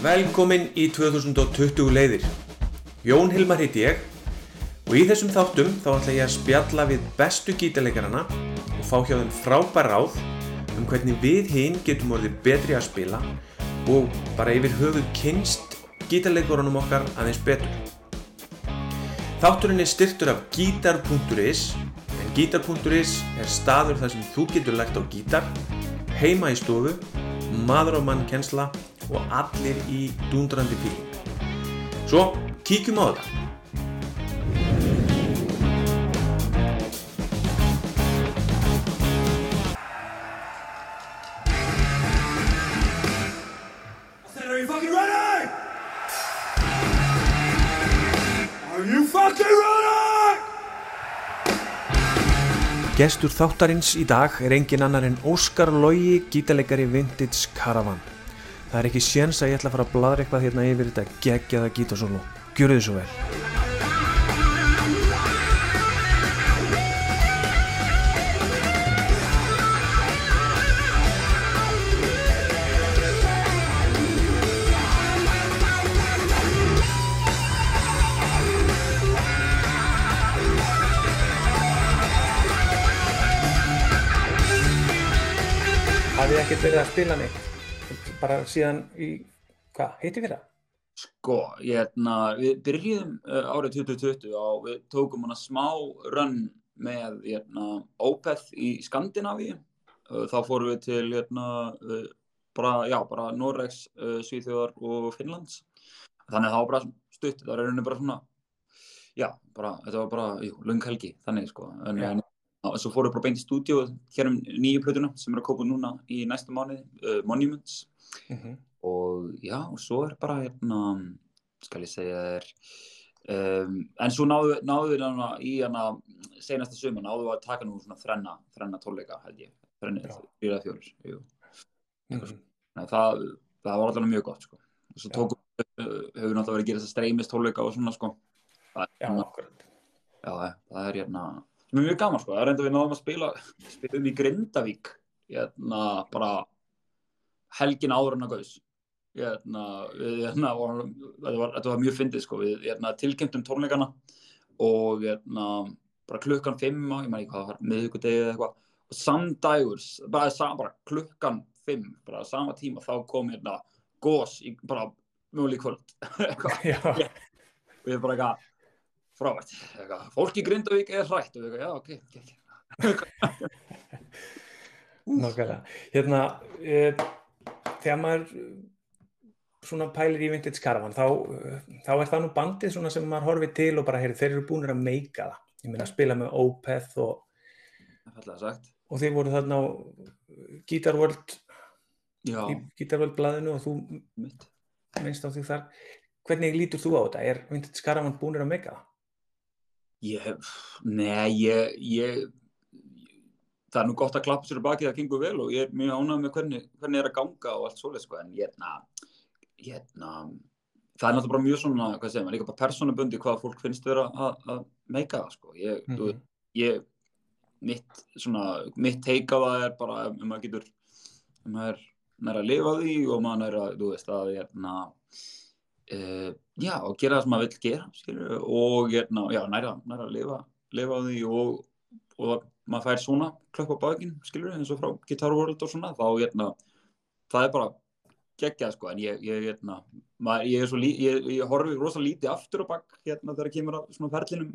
Velkomin í 2020 leiðir. Jón Hilmar hitt ég og í þessum þáttum þá ætla ég að spjalla við bestu gítarleikarana og fá hjá þeim frábær ráð um hvernig við hinn getum orðið betri að spila og bara yfir höfuð kynst gítarleikorunum okkar aðeins betur. Þátturinn er styrtur af gítar.is en gítar.is er staður þar sem þú getur lægt á gítar, heima í stofu, maður á mann kensla og allir í dundrandi fíling. Svo, kíkjum á þetta. Gestur þáttarins í dag er engin annar en Óskar Logi, gítarleikari Vintage Caravan. Það er ekki séns að ég ætla að fara að bladra eitthvað hérna yfir þetta geggjaða gítarsólu. Gjörðu þið svo vel. Hafið þið ekkert verið að spila neitt? Bara síðan í, hvað, heiti við það? Sko, hérna, við byrjuðum uh, árið 2020 á, við tókum hana smá run með hérna, Opeth í Skandinavíu. Uh, þá fórum við til hérna, uh, bara, já, bara Noregs, uh, Svíþjóðar og Finnlands. Þannig að það var bara stutt, það var rauninni bara svona, já, bara, þetta var bara, jú, lung helgi, þannig, sko. En, en Já, svo fórum við bara beint í stúdíu hér um nýju plötuna sem er að koma núna í næsta mánuði, uh, Monuments og já, og svo er bara hérna, skal ég segja þér um, en svo náðu, náðu við hana í hana senasta suma, náðu við að taka nú svona þrenna, þrenna tónleika held ég, Já. fjóra fjórir jú. Mhm. Nei, það, það var alltaf mjög gott sko. og svo tókum við náttúrulega verið að gera þess að streymist tónleika og svona sko. það, er Já, já, það er hérna mjög gaman sko, það er enda við náðum að spila spilum í Grindavík hérna bara helgin áður en að gaus hérna, við, hérna þetta, var, mjög fyndið sko, við hérna, tilkynntum tónleikana og hérna bara klukkan fimm á, ég maður ekki hvað miðvikudegi eða eitthvað. Og samdægur, bara, bara klukkan fimm, bara á sama tíma þá kom hérna gós í bara mjög kvöld. Og ég bara eitthvað frávært, eitthvað, fólk í Grindavík er hrætt. Og ég eitthvað, já, ok, ok, ok. Nákvæmlega. Hérna, e, þegar maður eh, svona pælir í Vintage Caravan, þá, eh, þá er það nú bandið svona sem maður horfið til og bara, heyri, þeir eru búinir að meika það. Ég meina að spila með Opeth og, og þeir voru þarna á Guitar World, Já, í Guitar World blaðinu og þú mitt. minnst á því þar. Hvernig lítur þú á þetta? Er Vintage Caravan búinir að meika það? Ég hef, nei, ég, ég, það er nú gott að klappa sér baki það gengur vel og ég er mjög ánægð með hvernig, hvernig er að ganga og allt svoleið, sko, en ég, na, ég, na, það er náttúrulega mjög svona, hvað segir maður, líka bara persónubundi hvað fólk finnst vera að, að meika það, sko, ég, þú veit, ég, mitt, svona, mitt teika það er bara ef maður getur, ef maður nær að lifa því og maður nær að, þú veist, að, hérna, uh, já, og gera það sem maður vill gera, skilur, og, hérna, já, nær að, nær að lifa, lifa því og, og maður fær svona klöpp á bakinn, skilur, eins og frá Guitar World og svona, þá, hérna, það er bara geggjað, sko, en ég, ég, hérna, maður, ég er svo, lí, ég, ég horfi rosa lítið aftur á bak, hérna, þegar kemur að svona ferlinum,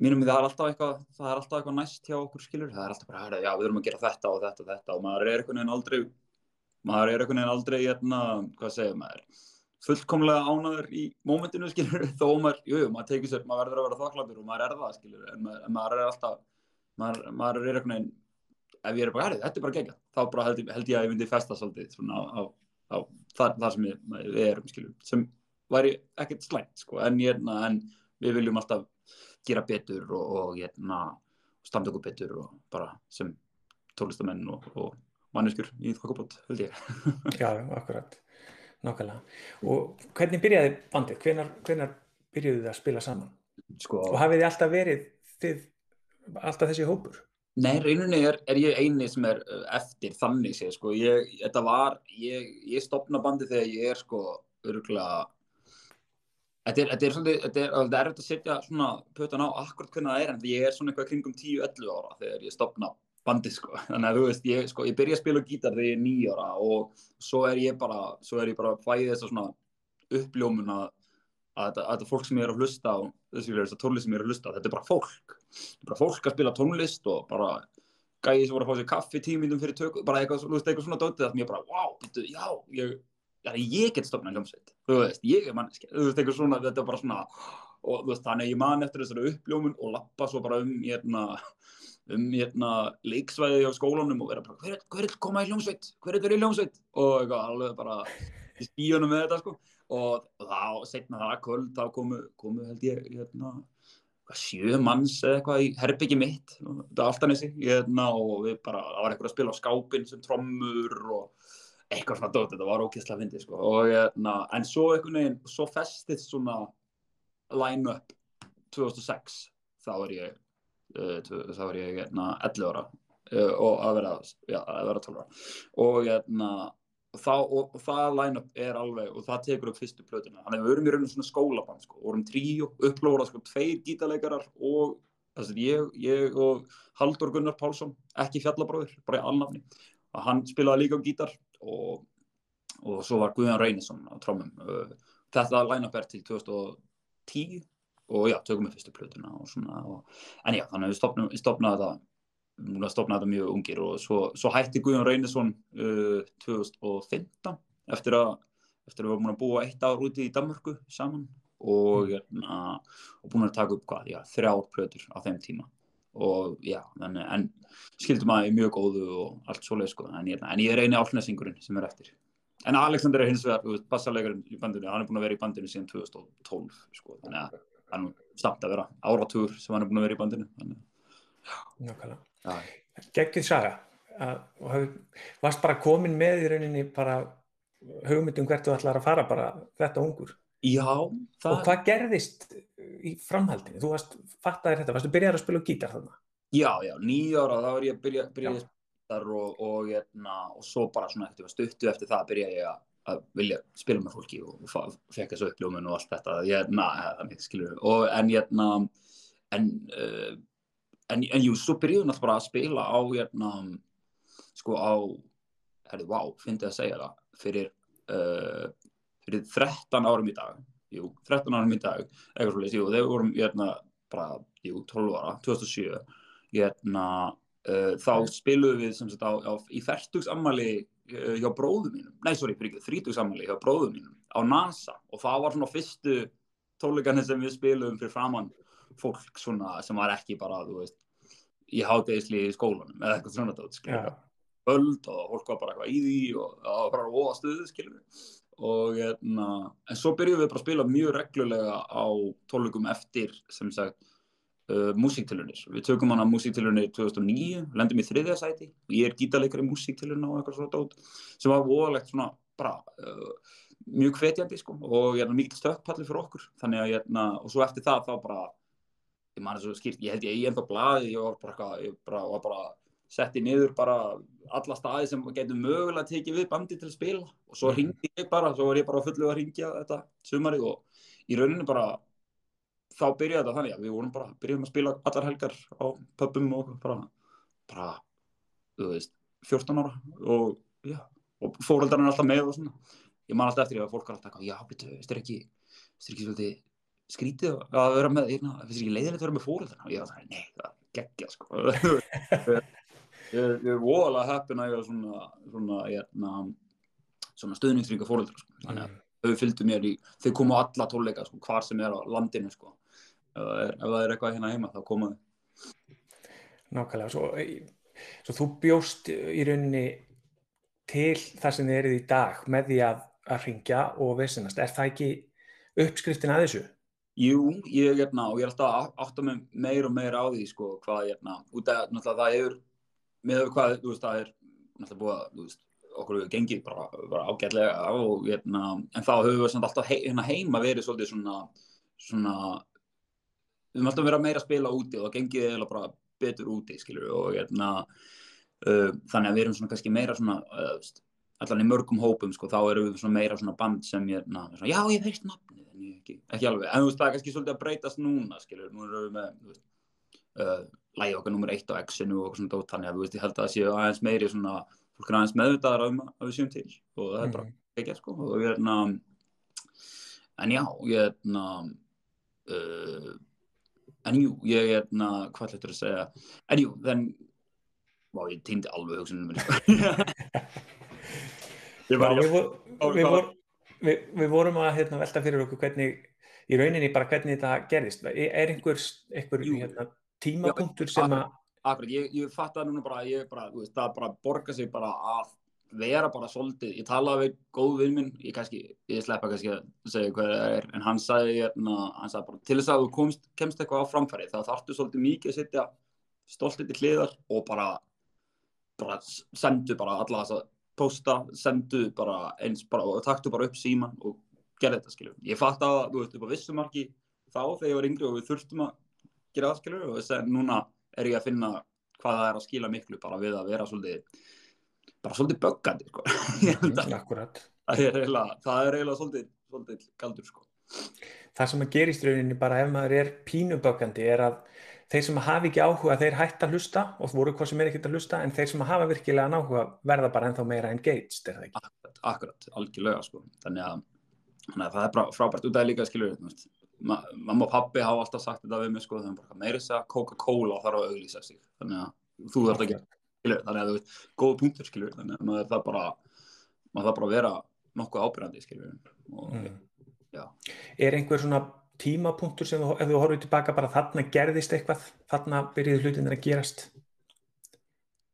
mínum það er alltaf eitthvað, það er alltaf eitthvað næst hjá okkur skilur, það er alltaf bara, "Herra, já, við erum að gera þetta og þetta og þetta. Og maður er einhvern veginn aldrei maður er einhvern veginn aldrei hérna, hvað segir maður fullkomlega ánaður í mómentinu skilur, þó maður, jú, jú, maður tekið sér maður verður að vera þakkláttur og maður er það skilur en maður, en maður er alltaf maður, maður er veginn ef ég er bara, herri, þetta er bara gegja þá bara held, held ég að ég myndi festa svolítið svona á, á, á þar, þar sem við, erum skilur, sem væri ekkert slæmt sko, en, hérna, en við viljum alltaf gera betur og, og hérna, standa okkur betur og bara sem tólestamenn og, og manneskur í þokkabót, held ég. Já, akkurat. Nákvæmlega. Og hvernig byrjaði bandið? Hvenar, hvenar byrjuðu þið að spila saman? Sko, Og hafið þið alltaf verið þið, alltaf þessi hópur? Nei, rauninni er, er ég eini sem er uh, eftir þannig séð, sko. Ég, þetta var, ég, ég stopna bandi þegar ég er, sko, örgulega, þetta er, þetta er svolítið, þetta er, er erfitt að setja svona pötan á akkurat hvernig það er, en ég er svona eitthvað kringum 10-11 ára þegar ég stopna bandi, sko. Þannig að þú veist, ég, sko, ég byrja að spila gítar þegar ég er 9 ára og svo er ég bara, svo er ég bara fæðið þess að svona uppljómun að að þetta, að fólk sem ég er að hlusta á þessi tónlist sem ég er að hlusta á, þetta er bara fólk. Þetta er bara fólk að spila tónlist og bara gæði sem voru að fá sér kaffi tímindum fyrir tökum, bara eitthvað, eitthvað svona dótið það sem ég bara, wow, býttu, já, ég, ég get stofnað hljómsveit, þú veist, ég er manneski, þú veist, eitthvað svona, þetta er bara svona og þú veist, þannig ég man eftir þessari uppljómun og lappa svo bara um hérna um hérna leiksvæði á skólanum og vera bara, hver, hver er koma í hljómsveit, hver er þetta í hljómsveit? Og eitthvað, alveg bara í spíunum með þetta, sko og þá, setna það kvöld, þá komu, komu held ég, hérna, sjö manns eða eitthvað í herbyggi mitt, þetta er alltaf nessi, hérna, og við bara, það var eitthvað að spila á skápin sem trommur og eitthvað svona dótt, þetta var ókýrslega fyndið, sko, og hérna, en svo einhvern veginn, svo festist svona line-up 2006, þá er ég, uh, þá er ég, hérna, 11 ára uh, og að vera, já, að vera 12 ára, og hérna, og, þá, og, og það line-up er alveg og það tekur upp fyrstu plötuna. Þannig að við vorum í rauninu svona skólaband sko. vorum tríu, upplóðað sko, tveir gítarleikarar og þessi, ég, ég og Haldur Gunnar Pálsson ekki fjallabróður, bara í alnafni. Og hann spilaði líka á gítar og, og svo var Guðan Reynisson á trómum þetta line-up er til 2010 og já, tökum við fyrstu plötuna og svona en já, þannig að við stopnaði þetta múin að stopna þetta mjög ungir og svo, svo hætti Guðjón Reynisson uh, 2015 eftir að, eftir að við varum búin að búa eitt ár úti í Danmörku saman og, hérna, og búin að taka upp hvað, já, þrjár plötur á þeim tíma og já, en, en skildum að ég er mjög góðu og allt svoleið sko, en, en ég er eini álnesingurinn sem er eftir. En Alexander er hins vegar, bassarleikarinn í bandinu, hann er búin að vera í bandinu síðan 2012 sko, þannig að hann er samt að vera áratúr sem hann er búin að vera í bandinu. Þannig. Nákvæmlega geggið saga. Og varst bara komin með í rauninni bara hugmyndum hvert þú ætlar að fara bara þetta ungur. Já, það... og hvað gerðist í framhaldinu? Þú varst, fattaði þetta, varstu byrjar að spila gítar þarna? Já, já, nýjára þá var ég að byrja, byrja að spila gítar og, og, hérna, og svo bara svona eftir, stuttu eftir það byrja ég að, að vilja spila með fólki og, og fekk þessu uppljómun og allt þetta. Ég, na, skilur, en ég hérna, en uh, en, en jú, svo byrjuðum við bara að spila á hérna, sko á herrið, vá, finnst ég að segja það fyrir, uh, fyrir 13 árum í dag. Jú, 13 árum í dag eitthvað svolítið, jú, þegar við vorum hérna, bara, jú, 12 ára, 2007 hérna, uh, þá spiluðum við sem sagt á, á í færtugsammali uh, hjá bróðum mínum. Nei, sorry, þrítugsammali hjá bróðum mínum á NASA. Og það var svona fyrstu tónleikarnir sem við spiluðum fyrir framann fólk svona sem var ekki bara, þú veist, í hátegisli í skólanum eða eitthvað svona þetta, skilur við, öld og fólk var bara eitthvað í því og það var bara óa stuðu, skilur við, og hérna, en svo byrjuðum við bara að spila mjög reglulega á tónleikum eftir, sem sagt, uh, músíktilunir. Við tökum hana músíktilunir 2009, lendum í þriðja sæti, ég er gítarleikar í músíktilunina og eitthvað svona dót, sem var óalegt svona bara uh, mjög hvetjandi, sko, og hérna mikið stökkpalli fyrir okkur, þannig að hérna, og svo eftir það þá bara ég man þess að skýrt, ég held ég í ennþá blaði, ég var bara ég bara, var bara setti niður bara alla staði sem getur mögulega tekið við bandi til að spila og svo mm. ringi ég bara, svo var ég bara fullu að ringja þetta sumari og í rauninu bara þá byrjaði þetta þannig að við vorum bara, byrjuðum að spila allar helgar á pubum og bara, bara, þú veist, 14 ára og já, og fóröldarinn er alltaf með og svona, ég man alltaf eftir því að fólk er alltaf já, betur, veist þér ekki, veist þér ekki svolítið skrítið að vera með, hérna, finnst ekki leiðilegt að vera með fóröldana og ég var það, nei, það geggja sko ég er voðalega heppin að ég var svona svona, hérna, svona stöðningsringa fóröldra sko. þannig að mm. þau fylgdu mér í þau komu alla tónleika sko, hvar sem er á landinu sko. er, ef það er eitthvað hérna heima þá komuðu Nákvæmlega svo, svo þú bjóst í rauninni til það sem þið eruð í dag með því að, að ringja og vissinast, er það ekki uppskriftin að þessu? Jú, ég er hérna og ég er alltaf að átta mig meir og meir á því sko hvað hérna, út af náttúrulega það hefur með hvað, þú veist, það er náttúrulega búið að, þú veist, okkur hefur gengið bara, bara ágætlega og hérna, en þá höfum við samt alltaf he, hérna heima verið svolítið svona, svona, við höfum alltaf verið að meira spila úti og það gengið eða bara betur úti, skilur og hérna, uh, þannig að við erum svona kannski meira svona, uh, allan í mörgum hópum, sko, þá erum við svona meira svona band sem, hérna, svona, já, ég en ég ekki, ekki alveg, en þú veist, það er kannski svolítið að breytast núna, skilur, nú erum við með, uh, lægi okkar nummer eitt á X-inu og svona dót, þannig að, þú veist, ég held að það séu aðeins meiri svona, fólk er aðeins meðvitaðar um að við séum til. Og það er bara ekki, sko, og við erum, en já, ég hérna uh, en jú, ég hérna hvað ætlaður að segja, en jú þenn, vá, ég týndi alveg hugsunum Já, við, vor, Já, við, við, vorum að hérna, velta fyrir okkur hvernig, í rauninni bara hvernig þetta gerðist. Er er einhver, einhver hérna, tímapunktur sem að, akkurat, ég, ég fatt það núna bara, ég bara, þú veist, það bara borga sig bara að vera bara svolítið, ég talaði við góð vinn minn, ég kannski, ég sleppa kannski að segja hvað það er, en hann sagði, hérna, hann sagði bara, til þess að þú komst, kemst eitthvað á framfæri, þá þarftu svolítið mikið að setja stoltið til hliðar og bara, bara sendu bara alla þess að posta, sendu bara eins bara og taktu bara upp síman og gerði þetta, skiljum. Ég fatt að, þú veist, upp á vissumarki þá þegar ég var yngri og við þurftum að gera það, skiljum, og þess að núna er ég að finna hvað það er að skila miklu bara við að vera svolítið bara svolítið böggandi sko. Að akkurat, það er eiginlega, það er eiginlega svolítið, svolítið galdur sko. það sem að gerist rauninni bara ef maður er pínuböggandi er að þeir sem hafi ekki áhuga þeir hætta að hlusta og voru hvað sem er ekkert að hlusta en þeir sem hafa virkilega áhuga verða bara ennþá meira engaged, er það ekki? akkurat, akkurat, algjörlega sko. þannig, að, þannig að það er bara frábært út af líka skilur ma mamma og pappi hafa alltaf sagt þetta við mig sko, þeim bara meira þess að Coca-Cola þarf að auglýsa sig þannig að þú þarf ekki skilur, þannig að þú veist, góða punktur skilur þannig að maður það bara maður það bara að vera nokkuð ábyrgandi skilur og Mm. já, Er einhver svona tímapunktur sem þú, ef þú horfir tilbaka bara þarna gerðist eitthvað, þarna byrjuðu hlutinir að gerast?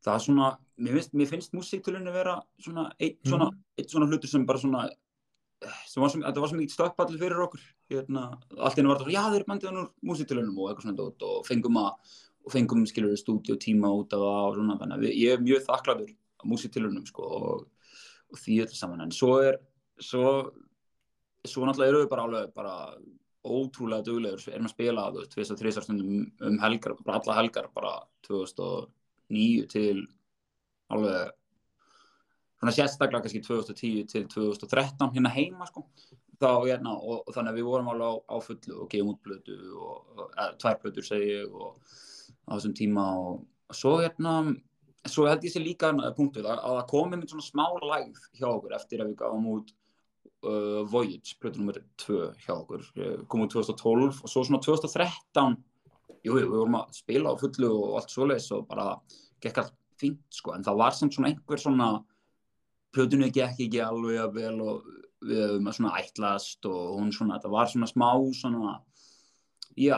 það er svona mér finnst, finnst músíktölinni vera svona eitt svona, eitt svona hlutur sem bara svona sem var sem, þetta var sem mikið stöppallir fyrir okkur. Hérna, allt einu var svona, já þeir eru bandið hann úr músíktölinum og eitthvað svona dót og fengum að og fengum skilur stúdíu tíma út af það og svona þannig að ég er mjög þakklaður á músíktölinum sko og, og því öllu saman. En svo er svo, svo náttúrulega eru við bara alveg bara ótrúlega duglegur erum að spila þú veist, tvisar, þrisar stundum um helgar bara alla helgar bara 2009 til alveg svona sérstaklega kannski 2010 til 2013 hérna heima sko. Þá hérna og, og þannig að við vorum alveg á, á fullu og gefum út blödu og eða, tvær blödur segi og á þessum tíma og, og svo hérna svo held ég sér líka punktur að, að það komi með svona smá lægð hjá okkur eftir að við gáum út uh, Voyage, blödu nummer 2 hjá okkur, Eh, kom út 2012 og svo svona 2013 jú, við vorum að spila á fullu og allt svoleiðis og bara gekk allt fínt sko, en það var samt svona einhver svona plötunni gekk ekki alveg að vel og við höfum að svona ætlast og hún svona, þetta var svona smá svona já,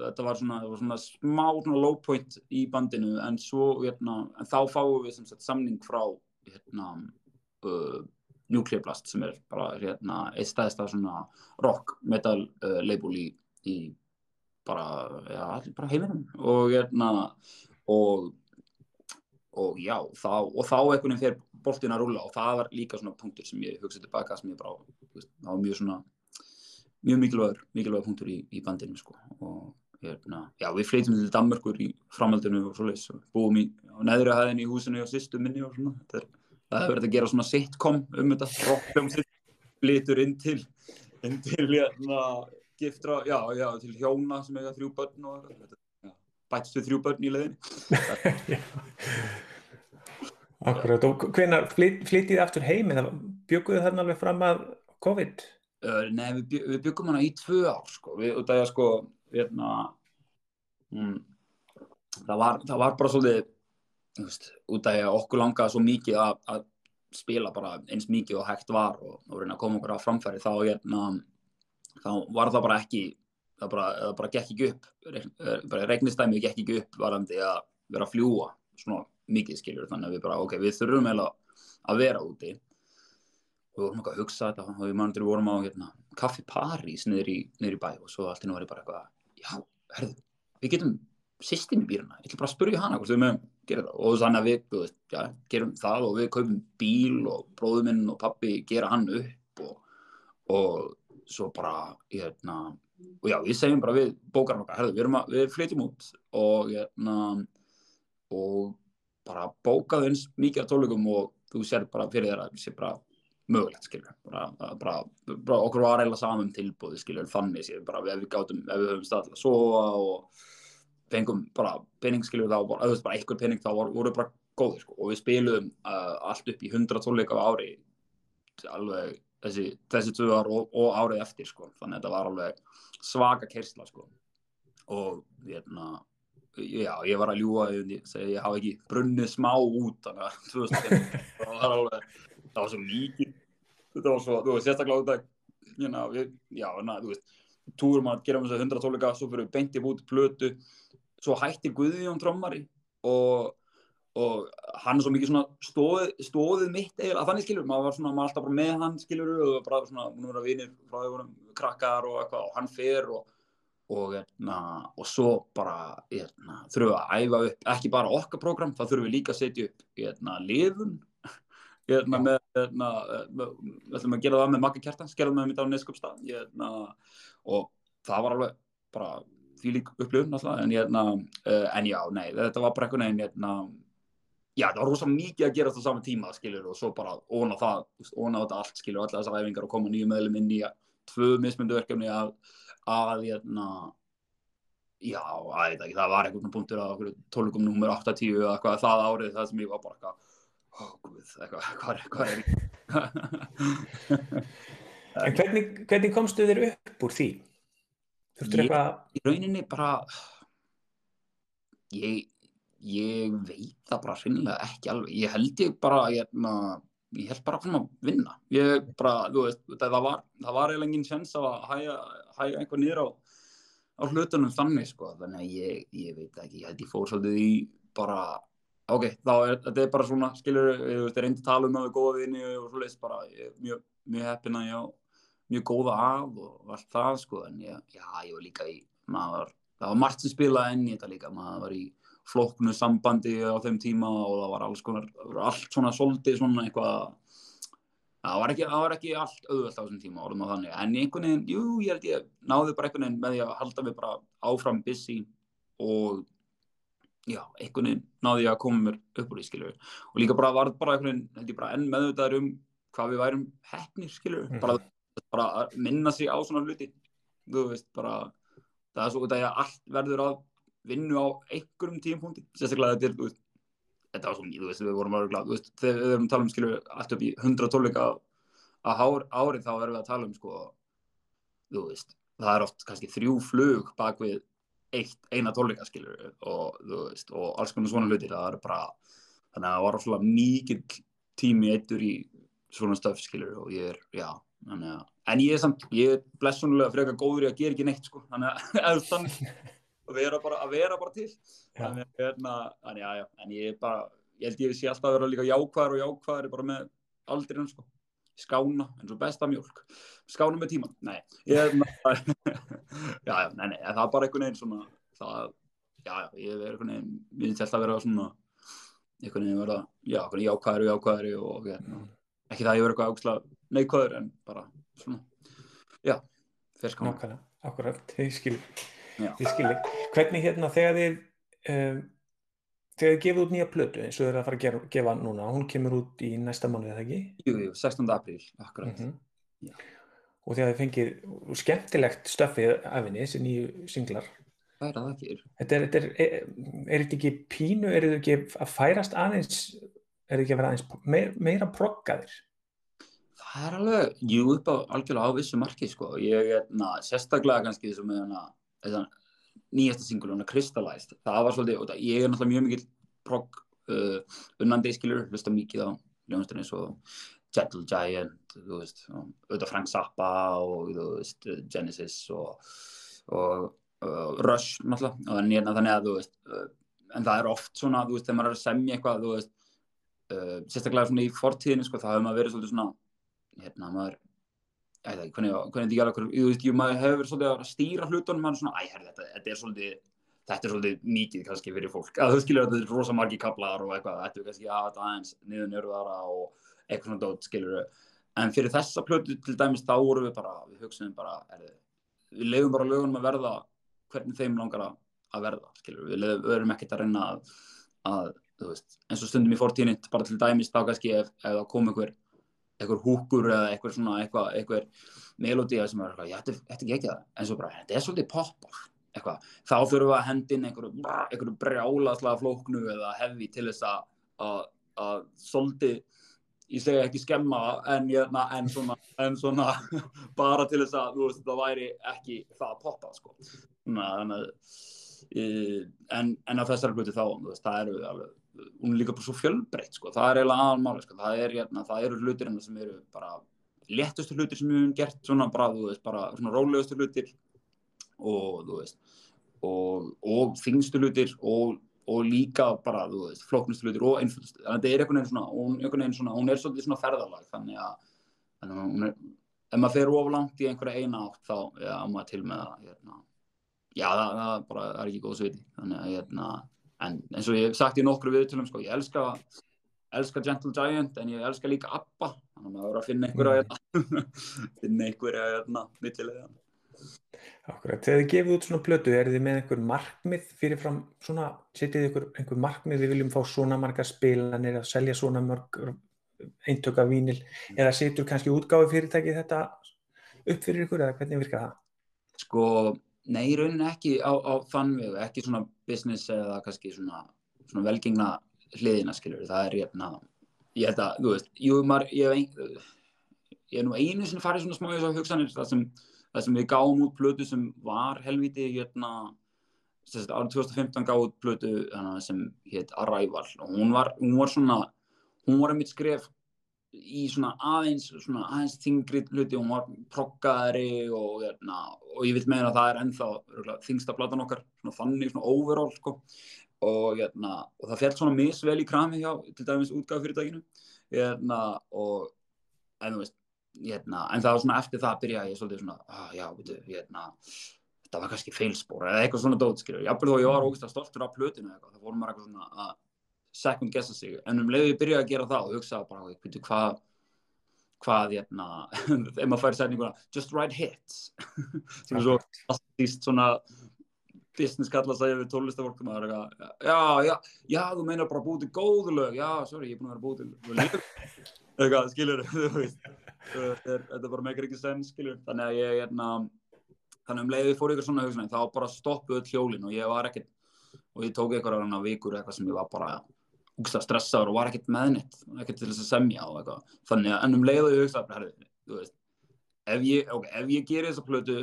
þetta var svona, þetta var svona smá svona low point í bandinu. En svo, hérna, en þá fáum við sem sagt samning frá hérna uh, Nuclear Blast sem er bara hérna eitt stæðista svona rock metal uh, label í, í bara, allir bara heiminum. Og hérna og og já, þá, og þá einhvern veginn fer boltin að rúla og það var líka svona punktur sem ég hugsaði tilbaka sem ég bara, það var mjög svona mjög mikilvægur, mikilvægur punktur í, í bandinu sko. Og hérna, já, við flytjum til Danmörkur í framhaldinu og svoleiðis og búum í á neðri hæðin í húsinu og sýstu minni og svona, þetta er, það hefur verið að gera svona sitcom um þetta, rockfljómsið flytur inn til inn til hérna giftra, já, já, til hjóna sem eiga þrjú börn og já, bætstu þrjú börn í leiðinni. Akkurat, og hvenar flyt, flytið þið aftur heim eða bjökuðu þarna alveg fram að COVID? Nei, við, við byggum hana í tvö ár sko, við, út af því að sko hérna mm, það, var, það var bara svolítið veist, út af að okkur langaði svo mikið að, að spila bara eins mikið og hægt var og, og reyna að koma okkur á framfæri þá hérna þá var það bara ekki það bara, það bara gekk ekki upp. Bara regnistæmið gekk ekki upp varandi að vera að fljúa svona mikið skilur þannig að við bara ok, við þurfum eiginlega að vera úti. Og við vorum eitthvað að hugsa þetta og við mannir vorum á hérna, kaffi París niður í, niður í bæ og svo allt í nú var ég bara eitthvað já, herðu, við getum sýstin í býruna, ég ætla bara að spurja hana hvort við mögum gera það. Og þannig að við, veist, já, gerum það og við kaupum bíl og bróðuminn og pappi gera hann upp og, og svo bara, hérna, og já, við segjum bara við bókarum okkar, herðu, við, að, við flytjum út og, hérna, og bara bókaðu eins mikið af tónleikum og þú sér bara fyrir að sé bara mögulegt, skilur, bara, bara, bara okkur var reyla saman um tilbúði, skilur, þannig sér, bara ef við gátum, ef við höfum stað til að sofa og fengum bara pening, skilur, þá auðvitað bara einhver pening, þá voru voru bara góðir, sko, og við spiluðum uh, allt upp í 100 tónleika á ári, alveg þessi, þessi tvö ár og, og árið eftir, sko, þannig að þetta var alveg svaka kersla, sko, og, hérna, já, ég var að ég segi, ég hafa ekki brunnið smá út, þannig að 2000, það var alveg, það var svo mikið, þetta var svo, þú veist, sérstaklega út að, hérna, já, na, þú veist, túrum að gera um þess að 100 tónleika, svo fyrir við beintið út plötu, svo hættir Guðjón trommari og, og hann er svo mikið svona stóð, stóðið mitt eða þannig skilur, maður var svona, maður alltaf bara með hann skilur og bara svona, nú er það vinir frá því vorum krakkar og eitthvað og hann fer og og, hérna, og svo bara hérna, þurfum við að æfa upp ekki bara okkar program, það þurfum við líka að setja upp hérna, lifun við ætlum að gera það með makka kjartan, skerðum með mitt á neskupstað hérna, og það var alveg bara því lík upplifun alltaf, en, hérna, uh, en já, nei, þetta var bara einhvern veginn hérna, já, það var rosa mikið að gera þetta á sama tíma, skilur, og svo bara óna það, óna þetta allt, skilur, allar þessar æfingar og koma nýju meðlum inn í tvö mismundu verkefni að að hérna já, að ekki, það var einhvern punktur að tónleikum nummer 8-10 eða eitthvað það árið það sem ég var bara eitthvað ó guð, eitthvað, hvað er, hvað er En hvernig, hvernig komstu þér upp úr því? Þurftur Ég- eitthvað í rauninni bara ég, ég veit það bara hreinlega ekki alveg, ég held ég bara hérna, ég held bara svona að vinna. Ég bara, þú veist, það var það var eiginlega engin sens að hæja, hæja einhver niður á, á hlutunum þannig sko, þannig að ég, ég veit ekki. Ég held ég fór svolítið í bara ok, þá er, þetta er bara svona skilur, ég ég reyndi að tala um það við góða vini og svoleiðis bara, ég er mjög, mjög heppin að ég á mjög góða af og allt það sko, en ég, já, ég var líka í maður, það var margt sem spilaði inn í þetta líka, maður var í flóknu sambandi á þeim tíma og það var alls konar, allt svona svolítið svona eitthvað það var ekki, það var ekki allt auðvelt á þessum tíma orðum að þannig, en einhvern veginn, jú, ég held ég náði bara einhvern veginn með því að halda mig bara áfram busy og já, einhvern veginn náði ég að koma mér upp úr því, skilur og líka bara var bara einhvern veginn, held ég bara enn meðvitaður um hvað við værum hefnir, skilur Mhm. bara, bara að minna sig á svona hluti. Þú veist, bara það er svo út af að allt verður að vinnu á einhverjum tímpunkti sérstaklega þetta er, þú veist þetta var svo mjög, þú veist, við vorum alveg glad þú veist, þegar við erum að tala um, skilur, allt upp í 100 tónleika að hár, árið þá erum við að tala um, sko, þú veist það er oft kannski þrjú flug bak við eitt, eina tónleika, skilur og, þú veist, og alls konar svona hlutir það er bara, þannig að það var mikið tími eittur í svona stöf, skilur, og ég er, já þannig að, en ég er samt, ég er blessunulega frekar góður í að gera ekki neitt, sko. Þannig að, eða þannig að vera bara, að vera bara til. Já. þannig að, hérna, þannig að, já, en ég er bara ég held ég sé alltaf að vera líka jákvæður og jákvæður bara með aldrinum, sko. Skána, eins og besta mjólk. Skána með tíman, nei ég, já, já, nei, nei, það er bara einhvern veginn svona það, já, já, ég er einhvern veginn við erum alltaf að vera svona einhvern veginn vera, já, einhvern veginn jákvæður og jákvæður og hérna, ekki það að ég verið eitthvað ákslega neikvæður en bara svona, já, fer skána nákvæmlega, akkurat, ég skil ég skil hvernig hérna þegar þið um, þegar þið gefið út nýja plötu eins og þið er að fara að gera, gefa núna hún kemur út í næsta mánuð eða ekki jú, jú, 16. apríl, akkurat Mhm. Já. og þegar þið fengið skemmtilegt stöffið af henni, þessi nýju singlar þetta er, þetta er, er, er þetta ekki pínu, er þetta ekki að færast aðeins er ekki að vera aðeins meir, meira proggaðir Það er alveg, jú, upp á algjörlega á vissu marki, sko. Ég er, na, sérstaklega kannski þessum með þessan nýjasta singul, hana Crystallized. Það var svolítið, það, ég er náttúrulega mjög mikill progg uh, unnandi skilur, hlusta mikið á ljónastunni svo Gentle Giant, þú veist, auðvitað Frank Zappa og, þú veist, Genesis og, og uh, Rush, náttúrulega. Hérna, þannig að, þú veist, uh, en það er oft svona, þú veist, þegar maður er að semja eitthvað, þú veist, uh, sérstaklega svona í fortíðinu, sko, það hefur maður verið svolítið svona hérna maður ég veit ekki, hvernig, þetta alveg þú veist, jú, maður hefur verið svolítið að stýra hlutunum maður er svona, æ, herri, þetta, þetta er svolítið þetta er svolítið mikið kannski fyrir fólk að þú skilur að þetta er rosa margi kaplar og eitthvað þetta er kannski aðeins niður nörðara og eitthvað svona dót, skilur en fyrir þessa plötu til dæmis þá vorum við bara við hugsaðum bara, er við leiðum bara lögunum að verða hvernig þeim langar að, verða skilur. við leiðum, við erum ekkert að reyna að, að veist, eins og stundum í fortíðinni bara til dæmis þá kannski ef, ef það kom einhver, einhver húkur eða einhver svona eitthvað, einhver melodía sem er eitthvað, þetta er ekki ekki það en svo bara, þetta er svolítið pop eitthvað, þá þurfum við að hendin einhverju, einhverju brjálaslega flóknu eða hefi til þess að að svolítið ég segja ekki skemma en, hérna, en, svona, en svona bara til þess að veist, það væri ekki það poppa sko. að en, en á þessari hluti þá veist, það eru alveg, hún er líka bara svo fjölbreytt sko. það er eiginlega aðalmáli sko. það, er, hérna, það eru hlutir hérna sem eru bara léttustu hlutir sem við hefum gert svona bara, veist, bara svona rólegustu hlutir og þú veist og, og þingstu hlutir og og líka bara, þú veist, flóknustu hlutir og einföldustu, þannig að þetta er einhvern veginn svona hún, veginn svona, hún er svolítið svona ferðalag þannig að, þannig að hún er ef maður fer of langt í einhverja eina átt þá, já, maður til með að hérna, já, það, það bara er ekki góð sviti þannig að, hérna, en eins og ég hef sagt í nokkru viðtölum, sko, ég elska elska Gentle Giant, en ég elska líka Abba, þannig að maður verður að finna einhverja hérna, finna einhverja, hérna, mittilega Akkurat, þegar þið gefið út svona plötu, er þið með einhver markmið fyrirfram svona, setjið ykkur einhver markmið, við viljum fá svona margar spilanir að selja svona mörg eintöka vínil, eða setur kannski útgáfi fyrirtæki þetta upp fyrir ykkur, eða hvernig virkar það? Sko, nei, raunin ekki á, á þann vegu, ekki svona business eða kannski svona, svona velgengna hliðina, skiljur, það er hérna, ég held að, þú veist, jú, maður, ég hef ein, ég hef nú einu sinni farið svona smá í þessu hugsanir, það sem það sem við gáum út plötu sem var helviti hérna, árið 2015 gáum út hana, sem hétt Arrival. Og hún var, hún var svona hún var einmitt skref í svona aðeins, svona aðeins þingri hluti, hún var proggaðari og, hérna, og ég vil meina að það er ennþá þingsta platan okkar, svona þannig, svona overall sko. Og, hérna, og það fælt svona misvel í krami hjá til dæmis útgáðfyrirtækinu hérna, og en veist en það var svona eftir það að byrja ég svolítið svona, ah, já, veitu, þetta var kannski feilspor eða eitthvað svona dót, skilur, jáfnveg þó ég var ógust að stoltur af plötinu eitthvað, það fórum maður eitthvað svona að second guessa sig, en um leiðu ég byrjaði að gera það og hugsaði bara, hvað hvað, hérna ef maður færi sætninguna, just write hits. Sem er svo alltíst svona business kalla að segja við tólistafólkum að það er eitthvað, já, já, já, þú meinar bara búið til góðu lög, já, sorry, ég er búin að vera búið til eitthvað, skilur, þú veist. Þetta bara meikir ekki senn skilur. Þannig að ég hérna, þannig um leiði fór ykkur svona hugsun þá bara stoppuð hjólinn og ég var ekkert og ég tók ykkur á vikur eitthvað sem ég var bara úgsta stressaður og var ekkert meðnitt ekkert til þess að semja og eitthvað. Þannig að ennum leiði ég hugsa ef ég, okay, ef ég gerir þessa plötu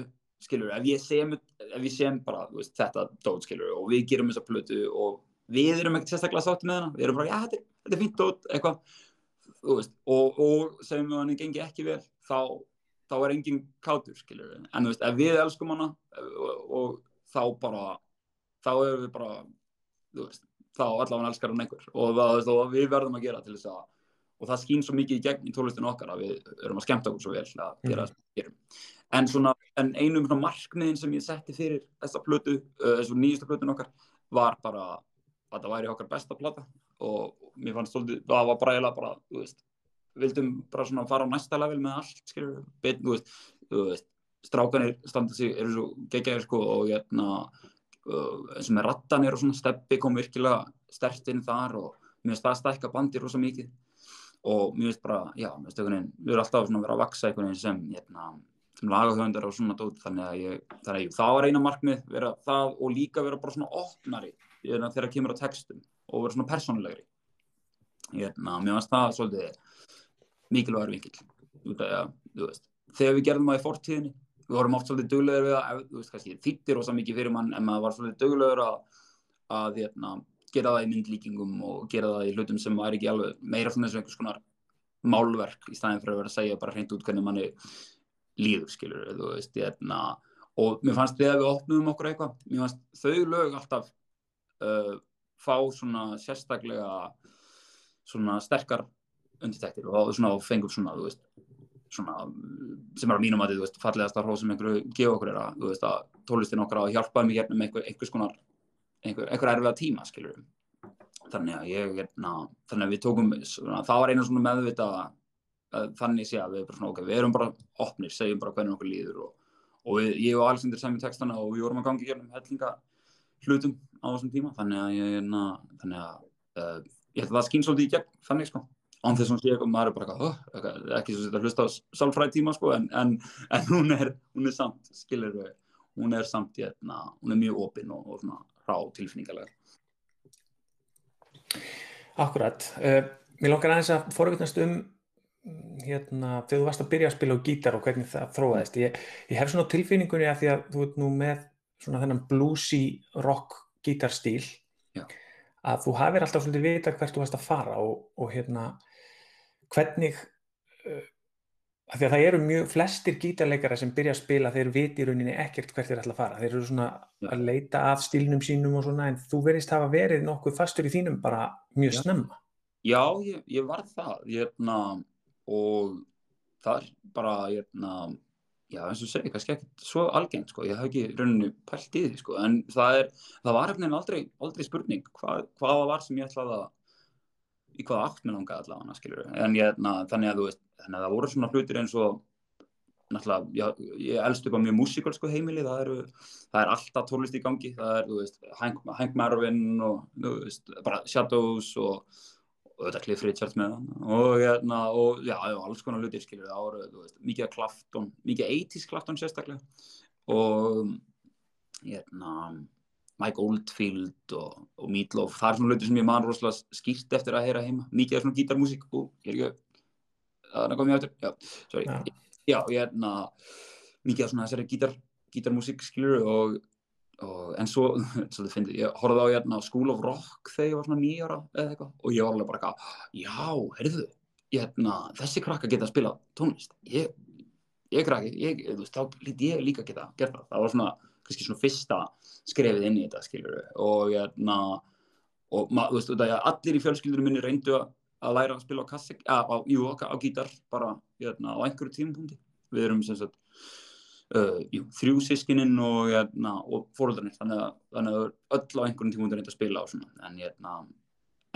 skilur, ef ég sem ef ég sem bara veist, þetta dót skilur og við gerum þessa plötu og við erum ekkert sérstaklega sátti með hana við erum bara, já þetta þetta er fint dót eitthvað veist, og, og segjum við hann gengi ekki vel þá, þá er enginn kátur skilur en þú veist, ef við elskum hana og, og þá bara þá erum við bara veist, þá allavega elskar hann einhver. Og það, og við verðum að gera til þess að og það skýn svo mikið í gegn í tólistinu okkar að við erum að skemta okkur svo vel að gera það sem við gerum. En, svona, en einum markmiðin sem ég setti fyrir þessa plötu, þessu nýjustu plötun okkar var bara að það væri okkar besta plata. Og mér fannst svolítið, það var bara bara, veist, vildum bara svona fara á næsta level með allt, skiljur, bet, þú veist, veist, strákanir standa sig, eru svo geggjaðir sko og hérna, eins og með rattanir og svona steppi kom virkilega stert inn þar og mér finnst það stækka bandir rosa mikið. Og mér finnst bara, já, mér finnst einhvern veginn, við erum alltaf svona verið að vaksa einhvern veginn sem, hérna, sem lagahöfundar og svona dót, þannig að ég, þannig að ég, það var eina markmið, vera það og líka vera bara svona opnari þegar kemur á textum og vera svona persónulegri. Hérna, mér finnst það svolítið mikilvægur vingil þegar við gerðum það í fortíðinni við vorum oft svolítið döglegur við að þú veist kannski þýttir ósað mikið fyrir mann en maður var svolítið döglegur að, að hérna, gera það í myndlíkingum og gera það í hlutum sem var ekki alveg meira svona eins og einhvers konar málverk í staðin fyrir að vera að segja bara hreint út hvernig manni líður skilur þú veist hérna, og mér fannst þegar við opnum okkur eitthvað. Mér fannst þau lög alltaf uh, fá svona sérstaklega svona sterkar undirtæktir og fengur svona, þú veist, svona sem er á mínum að þið, þú veist, fallegast að hróð sem einhverju gefa okkur er að, þú veist, að tónlistin okkar að hjálpaði mig hérna með einhver, einhvers konar einhver, einhver erfiða tíma, skilur við þannig að ég, hérna, þannig að við tókum svona, það var einu svona meðvita þannig sé að við, bara, svona, okay, við erum bara opnir, segjum bara hvernig okkur líður og, og við, ég og Alexander sami textana og við vorum að gangi hérna hellinga hlutum á þessum tíma. Þannig að ég, na, þannig að uh, ég held að það skýn svolítið í gegn þannig sko án þess að sé eitthvað, maður er bara eitthvað, eitthvað ekki svo að hlusta á sálfræði tíma sko en, en, en hún er, hún er samt skilir við, hún er samt hérna, hún er mjög opinn og, og svona rá tilfinningalega Akkurat. Uh, mér langar aðeins að forvitnast um hérna, þegar þú varst að byrja að spila á gítar og hvernig það þróaðist. Ég, ég hef svona tilfinningunni að því að þú ert nú með svona þennan bluesy rock gítarstíl Já. Að þú hafir alltaf svolítið vita hvert þú varst að fara og, og hérna hvernig uh, að því að það eru mjög flestir gítarleikara sem byrja að spila þeir viti í rauninni ekkert hvert þeir ætla að fara. Þeir eru svona að leita að stílnum sínum og svona en þú verðist hafa verið nokkuð fastur í þínum bara mjög Já. snemma. Já, ég, ég var það hérna, og það er bara hérna, já eins og segi, kannski ekki svo algengt sko. ég hef ekki rauninu pælt í því sko. en það, er, það var efnin aldrei, aldrei spurning hvað, hvað var sem ég ætlaði að í hvaða átt með langaði allavega skilur en ég, na, þannig að þú veist þannig að það voru svona hlutir eins og náttúrulega, já, ég elst upp á mjög músikalsku heimili, það, eru, það er alltaf tónlist í gangi, það er, þú veist Hank, Hank Marvin og, þú veist bara Shadows og, og þetta Cliff Richards með hann. Og, hérna, og já, alls konar hlutir skilur þú veist, mikið af Clapton mikið 80s Clapton sérstaklega. Og hérna Mike Oldfield og, og Meatloaf, það er svona hlutir sem ég man rosalega skýrt eftir að heyra heima, mikið af svona gítarmúsík og ég er ekki það er komið áttur, já, sorry. Já. já, ég hérna mikið af svona þessari gítar, gítarmúsík skilur og, og en svo, svo þið finnir, ég horfði á hérna School of Rock þegar ég var svona nýjára eða eitthvað og ég var alveg bara eitthvað, já, heyrðu hérna, þessi krakka geta að spila tónlist. Ég, ég krakki ég, þú veist, þá lít ég líka geta gert það, það var svona, kannski svona fyrsta skrefið inn í þetta, skilur og hérna og ma, þú veist, þetta, allir í fjölskyldunum minni reyndu að að læra að spila á kassik, á, á, jú, á, á gítar bara hérna, á einhverju tímapunkti. Við erum sem sagt uh, jú, þrjú sískinin og, hérna, og fóröldarnir, þannig að, þannig að öll á einhverjum tímapunkti reynda að spila á svona. En, hérna,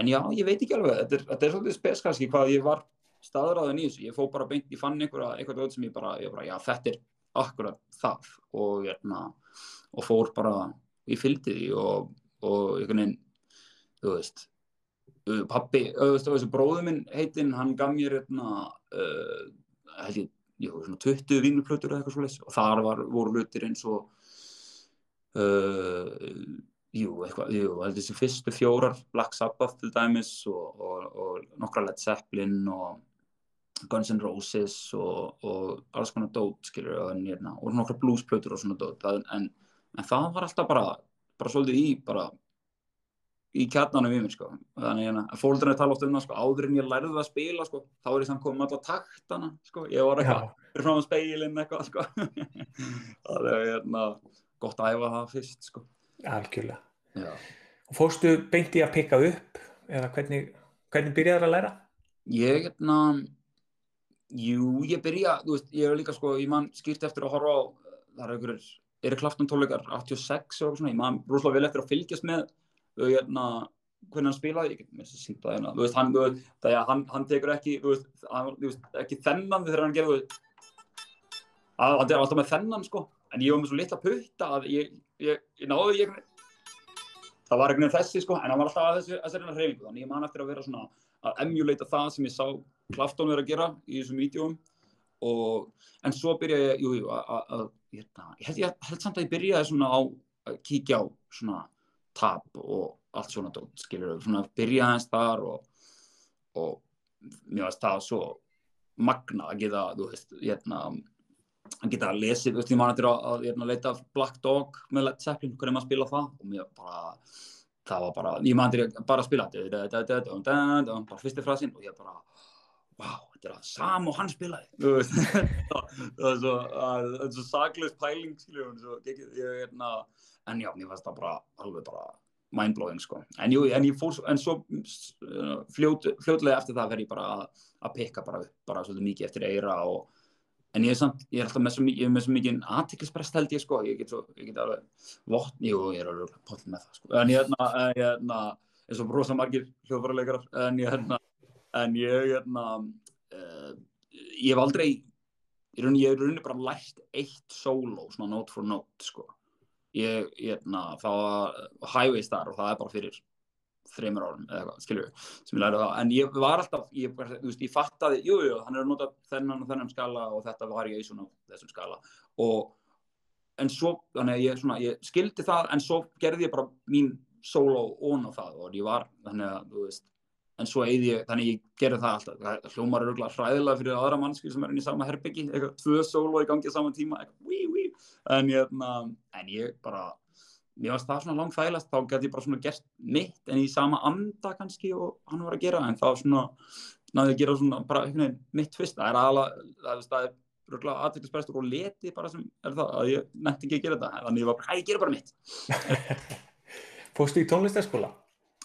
en já, ég veit ekki alveg. Þetta er, þetta er svolítið spes kannski hvað ég var staðræðin í þessu, ég fó bara beint ég fann einhverja, einhverja dót sem ég bara, ég bara já, þetta er akkurat það. Og, hérna, og fór bara ég fylgdi því og, og einhvern veginn, þú veist uh, pappi, uh, veist, þessu bróðu minn heitinn, hann gaf mér hérna, uh, held ég, jú, svona 20 vinglplötur eða eitthvað svoleiðis. Og þar var, voru hlutir eins og uh, jú, eitthvað, jú, þessi fyrstu fjórar Black Sabbath til dæmis og, og, og nokkra Led Zeppelin og Guns N' Roses og, og alls konar dót, skilur en, hérna, og nokkra bluesplötur og svona dót. En, en það var alltaf bara bara svolítið í, bara í kjarnanum í mér sko. Þannig hérna, að fólkarnir tala oft um það sko áður en ég lærði það að spila sko þá er ég samt komið alla taktana sko. Ég var eitthvað fyrir fram á speilin eitthvað sko. Það er hérna gott að æfa það fyrst sko. Algjörlega. Já. og fórstu beint í að pikka upp eða hvernig, hvernig byrjaður að læra? ég hérna jú, ég byrja, þú veist, ég er líka sko ég man skýrt eftir að horfa á það er einhverjir, eru Klafton tónleikar 86 og svona, ég man rosalega vel eftir að fylgjast með hérna hvernig hann spilaði, ég get þess að sýnta hérna. Þú veist, hann, veist, það er, hann, hann tekur ekki veist, hann, ekki þennan þegar hann gerði, að hann er alltaf með þennan, sko. En ég var með svo litla putta að ég, ég, ég náði ég það var veginn þessi, sko, en hann var alltaf að þessu þessari hreyfingu, þannig ég man eftir að vera svona að emulata það sem ég sá Klafton vera að gera í þessum vídjóum og, en svo byrja ég, jú, jú, að, að, hérna, ég held, held samt að ég byrjaði svona á að kíkja á svona tap og allt svona dót, skilur svona byrja aðeins þar og, og mér varst það svo magna að geta, þú veist, hérna að geta að lesi, þú veist, ég man eftir að, að hérna, leita Black Dog með Led Zeppelin, hvernig maður spila það. Og mér bara, það var bara, ég man eftir að bara spila bara fyrsti frasinn og ég bara vá, þetta er það sam og hann spilaði. Þú veist, það er svo það er svo saklaus pæling skiljum, svo, ég, ég, hérna, en já, mér fannst það bara alveg bara mindblowing sko, en jú, en fór en svo uh, fljót, fljótlega eftir það fer ég bara að, pikka bara bara svolítið mikið eftir eira og en ég er samt, ég er alltaf með svo, er með svo mikið aðtiklisprest held ég sko, ég get, svo, ég get alveg vott, jú, ég er alveg pollin með það sko, en ég ég hérna eins og rosa margir hljóðfæraleikarar en ég hérna, en ég hérna uh, ég hef aldrei ég er rauninni bara lært eitt solo, svona note for note sko. Ég, ég na, það Highway Star og það er bara fyrir þreymur árum eða eitthvað, skilju sem ég lærði það, en ég var alltaf ég, þú veist, ég fattaði, jú, jú, hann er að nota þennan og þennan skala og þetta var ég í svona þessum skala. Og en svo, þannig að ég, svona, ég skildi það en svo gerði ég bara mín solo ón á það og ég var þannig að, þú veist, en svo eigði ég þannig ég gerði það alltaf, það hljómar er auðvitað hræðilega fyrir aðra mannskil sem er inn í sama herbyggi eitthvað, tvö solo í gangi á sama tíma eitthvað, wí, wí, en ég, en ég bara mér varst það svona langt fælast, þá gæti ég bara svona gert mitt en í sama anda kannski og hann var að gera, en þá svona náðu að gera svona bara veginn mitt fyrst, það er aðalega, það, er röglega aðtæklusbæstur og leti bara sem er það, að ég nætti ekki að gera þetta, þannig ég var bara, hæ, ég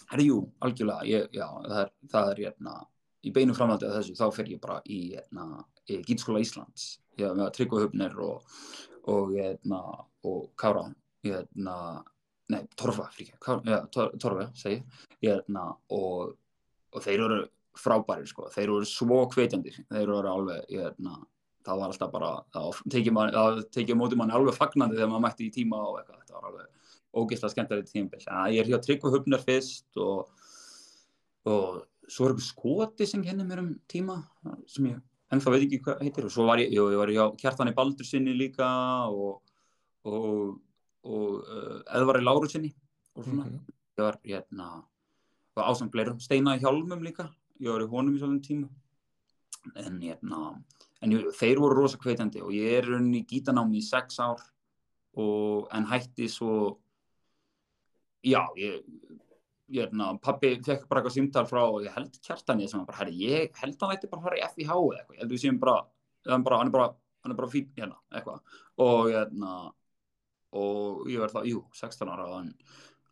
gera bara mitt. Fórstu í tónlistarskóla? Herri, jú, algjörlega, ég, já, það er, það er, hérna, í beinu framhaldi af þessu, þá fer ég bara í, hérna, í Gítskóla Íslands, ég með að tryggja höfnir og, og, hérna, og Kára, hérna, nei, Torfa, fríkja, já, Torfa, segi, og, og þeir eru frábærir, sko, þeir eru svo hvetjandi, þeir eru alveg, það var alltaf bara, það tekið mótið manni alveg fagnandi þegar maður mætti í tíma og eitthvað, þetta var alveg ógeðslega skemmtilegt tímabil. Ég er hér að tryggja höfnar fyrst og, og svo er eitthvað skoti sem kennir mér um tíma sem ég ennþá veit ekki hvað heitir og svo var ég, jú, ég var hjá Kjartani Baldur sinni líka og, og, og uh, Eðvari Láru sinni og svona. Mm -hmm. Ég var hérna, var ásang fleirum, Steina í Hjálmum líka, ég var í honum í svolítið tíma. En hérna, en jú, þeir voru rosa kveitandi og ég er rauninni í gítanámi í sex ár og en hætti svo já, ég, ég erna, pappi fekk bara eitthvað símtal frá og ég held kjartan ég sem bara, herri, ég held hann ætti bara að fara í FIH eða eitthvað, ég held við séum bara, hann, bara, hann er bara, hann er bara fín hérna, eitthvað, og ég erna, og ég verði það, jú, 16 ára, en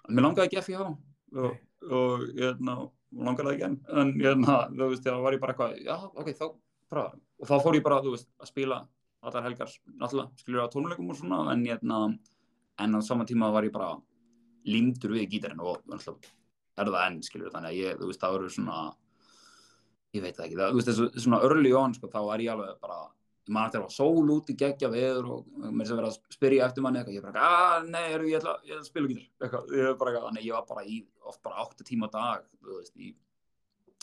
mér langaði ekki FIH og, og ég erna, langaði það ekki enn, en ég erna, þú veist, það var ég bara eitthvað, já, ok, þá, bara, og þá fór ég bara, þú veist, að spila allar helgar, náttúrulega, skiljur á tónleikum og svona, en ég erna, en á sama tíma var ég bara límdur við gítarinn og er það enn, skiljur, þannig að ég, þú veist, það eru svona, ég veit ekki, það, þú veist, þessu svona early on, sko, þá er ég alveg bara, ég man eftir að það var sól út í geggja veður og mér sem verið að spyrja eftir manni eitthvað, ég bara, að, nei, eru, ég ætla, ég að spila gítar, ég er bara eitthvað, þannig ég var bara í, oft bara 8 tíma dag, veist, í,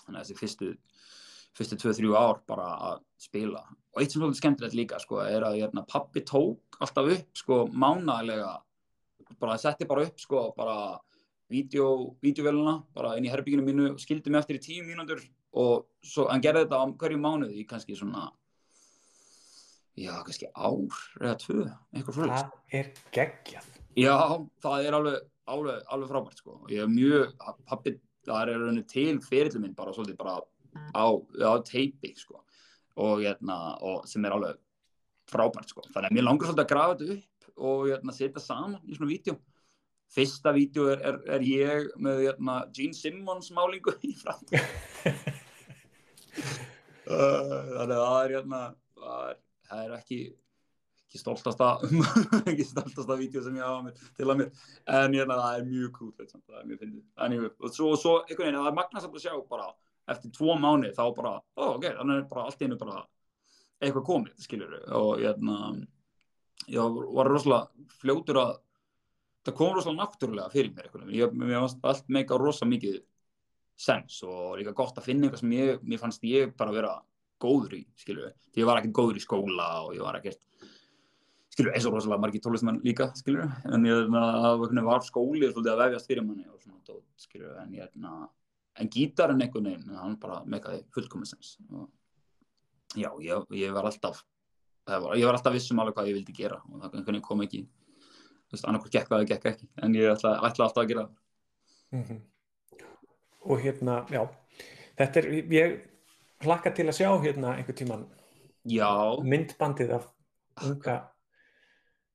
þannig að þessi fyrstu, fyrstu 2-3 ár bara að spila. Og eitt sem er svolítið skemmtilegt líka, sko, er að, hérna, pappi tók alltaf upp, sko, mánaðlega bara setti bara upp sko bara vídeovéluna bara inn í herbygginu mínu og skildi mig eftir í tíu mínútur og svo, hann gerði þetta á hverju mánuði í kannski svona já, kannski ár eða tvö, eitthvað fyrir Það er geggjað. Já, það er alveg, alveg, alveg frábært sko. Ég er mjög, pappi, það er rauninni til fyrirlið minn bara svolítið bara á, á teipi sko. Og, hérna, og sem er alveg frábært sko, þannig að mér langar svolítið að grafa þetta upp og hérna, setja saman í svona vídeo. Fyrsta vídeo er, er, er ég með hérna, Gene Simmons málingu í fram þannig að það er hérna það er, það er ekki ekki stoltasta ekki stoltasta vídeo sem ég hafa mér, til að mér. En hérna það er mjög cool það er mjög fyndið. Og svo, svo einhvern veginn, það er magnasamt að sjá bara eftir tvo mánu þá bara, ó oh, ok, þannig er bara allt einu bara eitthvað komið, skiljur og hérna ég var rosalega fljótur að það kom rosalega náttúrulega fyrir mér eitthvað. ég, mér fannst allt meika rosalega mikið sens og líka gott að finna eitthvað sem ég, mér fannst ég bara vera góður í, skilju, því ég var ekkert góður í skóla og ég var ekkert skilju, eins og rosalega margir tólustumenn líka skilju, en ég var skóli svolítið að vefjast fyrir manni og svona tótt, skilju, en ég en gítarinn einhvern veginn, hann bara meikaði fullkominsens og já, ég, ég var alltaf var, ég var alltaf vissum alveg hvað ég vildi gera og það kom ekki annarkur gekk það eða gekk ekki en ég ætla, ætla alltaf að gera það mm -hmm. og hérna, já þetta er, ég hlakka til að sjá hérna einhver tíman já. myndbandið af unga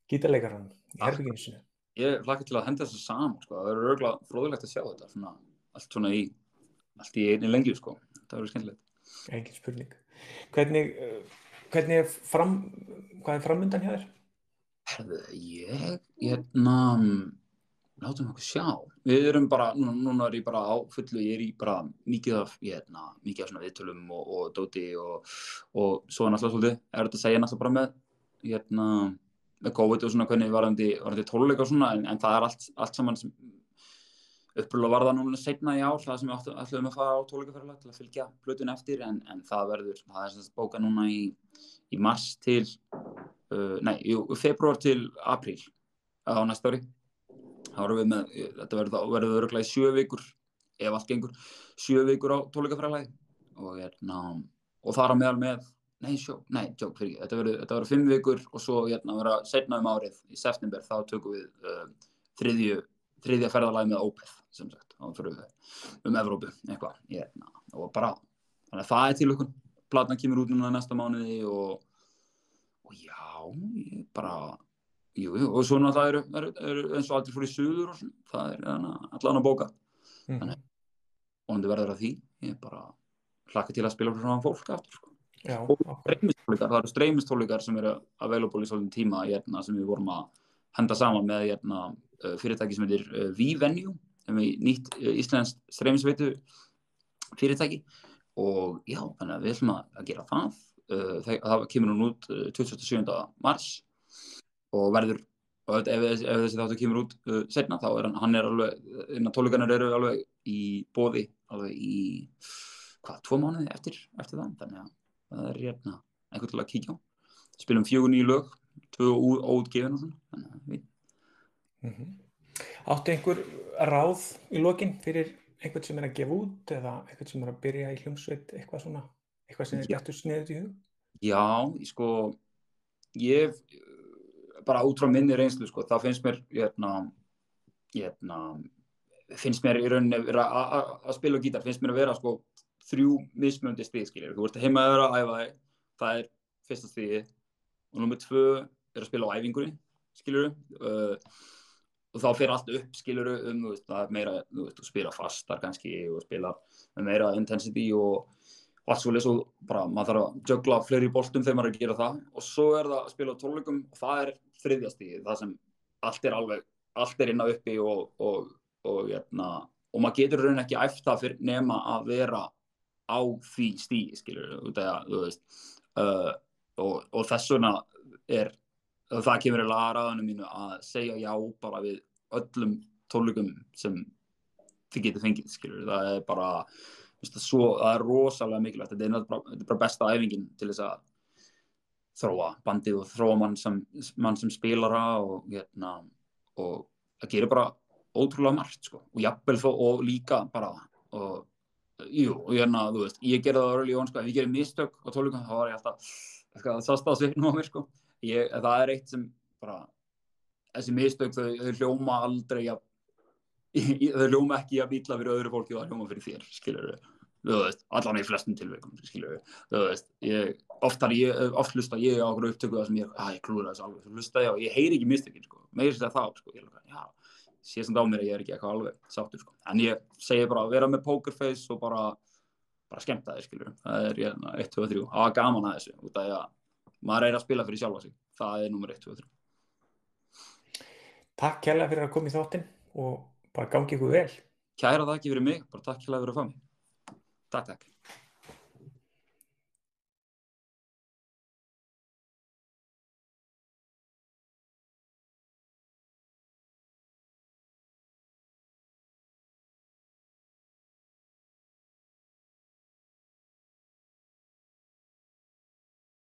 gítarleikaran í herbygginu sinu ég hlakka til að henda þessu saman sko. það eru örgulega fróðilegt að sjá þetta svona, allt svona í allt í einni lengju sko. það verður skemmtilegt engin spurning hvernig hvernig er fram, hvað er framöndan hjá þér? Herðu, ég, hérna, látum okkur sjá. við erum bara, núna, núna er ég bara á fullu, ég er í bara mikið af, hérna, mikið af svona viðtölum og, og dóti og, og svo er náttúrulega svolítið, er þetta að segja náttúrulega bara með, hérna, með COVID og svona hvernig varandi, varandi tóluleika og svona, en, en það er allt, allt saman sem uppröðulega var það núna setna í ár, það sem við ætluðum að fara á tóluleikaferðalag til að fylgja plötun eftir, en, en það verður, það er sem sagt bóka núna í, í mars til, uh, nei, jú, februar til apríl á næsta ári. Þá erum við með, þetta verður verður öruglega í sjö vikur, ef allt gengur sjö vikur á tónleikafræðalagi og hérna, og þar á meðal með nei, sjó, nei, tjók, fyrir ekki þetta verður, þetta verður fimm vikur og svo hérna vera setna um árið, í september, þá tökum við uh, þriðju, þriðja ferðalagi með Opeth, sem sagt, um Evrópu, eitthvað, hérna og bara, þannig að það er til okkur platna kemur út núna næsta mánuði og, og já, ég bara Jú, jú, og svo náttúrulega eru, eru, eru eins og allir fór í suður og svona, það er allan að bóka. Mhm. Og hann verður að því, ég bara hlakka til að spila fyrir svona fólk aftur, sko. Já, það eru streymistólikar sem eru available í svolítið tíma, hérna, sem við vorum að henda saman með hérna, fyrirtæki sem heitir uh, V-Venue, nýtt uh, íslenskt streymisveitu fyrirtæki. Og já, þannig að við ætlum að, gera það. Það, kemur hún út uh, 27. mars og verður og ef, ef, þessi þáttu kemur út setna þá er hann, hann er alveg innan tólugarnir eru alveg í bóði alveg í hvað, tvo mánuði eftir, eftir það þannig að það er hérna einhvern til að kíkja á spilum fjögur nýju lög tvö ó- óútgefin og svona þannig að við Mhm. Áttu einhver ráð í lokin fyrir einhvern sem er að gefa út eða einhvern sem er að byrja í hljómsveit eitthvað svona, eitthvað sem er gættu sniðut í hug? Já, sko ég bara út frá minni reynslu sko, þá finnst mér hérna, hérna finnst mér í rauninni að spila gítar, finnst mér að vera sko þrjú mismöndi stig, skiljur, þú ert heima að vera að æfa þig, það er fyrsta stigið og nummið tvö er að spila á æfingunni, skiljur uh, og þá fer allt upp, skiljur um, veist, meira, þú veist, þú spila fastar kannski og spila meira intensity og og allt svolítið svo bara maður þarf að jögla fleiri boltum þegar maður er að gera það. Og svo er það að spila á tónleikum og það er þriðja stíð, það sem allt er alveg, allt er inn á uppi og, og, og, hérna, og maður getur raun ekki æft það fyrir nema að vera á því stíð, skilur út af að, þú veist uh, og, og þess vegna er það kemur í lagaraðunum mínu að segja já bara við öllum tónleikum sem þið getur fengið, skilur, það er bara það, svo, það er rosalega mikilvægt þetta er, náttúrulega bara, besta æfingin til þess að þróa bandið og þróa mann sem, mann sem spilara og, hérna, og það gerir bara ótrúlega margt sko. og jafnvel þó og líka bara og jú, og hérna, þú veist, ég gerði það örli sko, ef ég gerir mistök á tólukum þá var ég alltaf eitthvað að sasta á svipnum á mér sko. Ég, það er eitt sem bara þessi mistök þau, þau hljóma aldrei jafn þau hljóma ekki að bíla fyrir öðru fólki og það hljóma fyrir þér, skilur þú veist, allan í flestum tilveikum, veist, ég, oft, ég, oft hlusta ég á okkur upptöku það sem ég, að ég klúra þessu alveg, hlusta ég og ég heyri ekki mistökin, sko, meira sér þá, sko, ég sé samt á mér að ég er ekki eitthvað alveg sáttur, sko, en ég segi bara að vera með pokerface og bara, bara skemmta þér, skilur, það er, ég, 1, 2, 3, hafa gaman að þessu, út af að maður er að spila fyrir sjálfa sig, það er nummer 1, 2, 3. Takk kærlega fyrir að koma í þáttinn og bara gangi ykkur vel. Kæra þakki fyrir mig, bara takk fyrir að vera að fá mig. Takk, takk.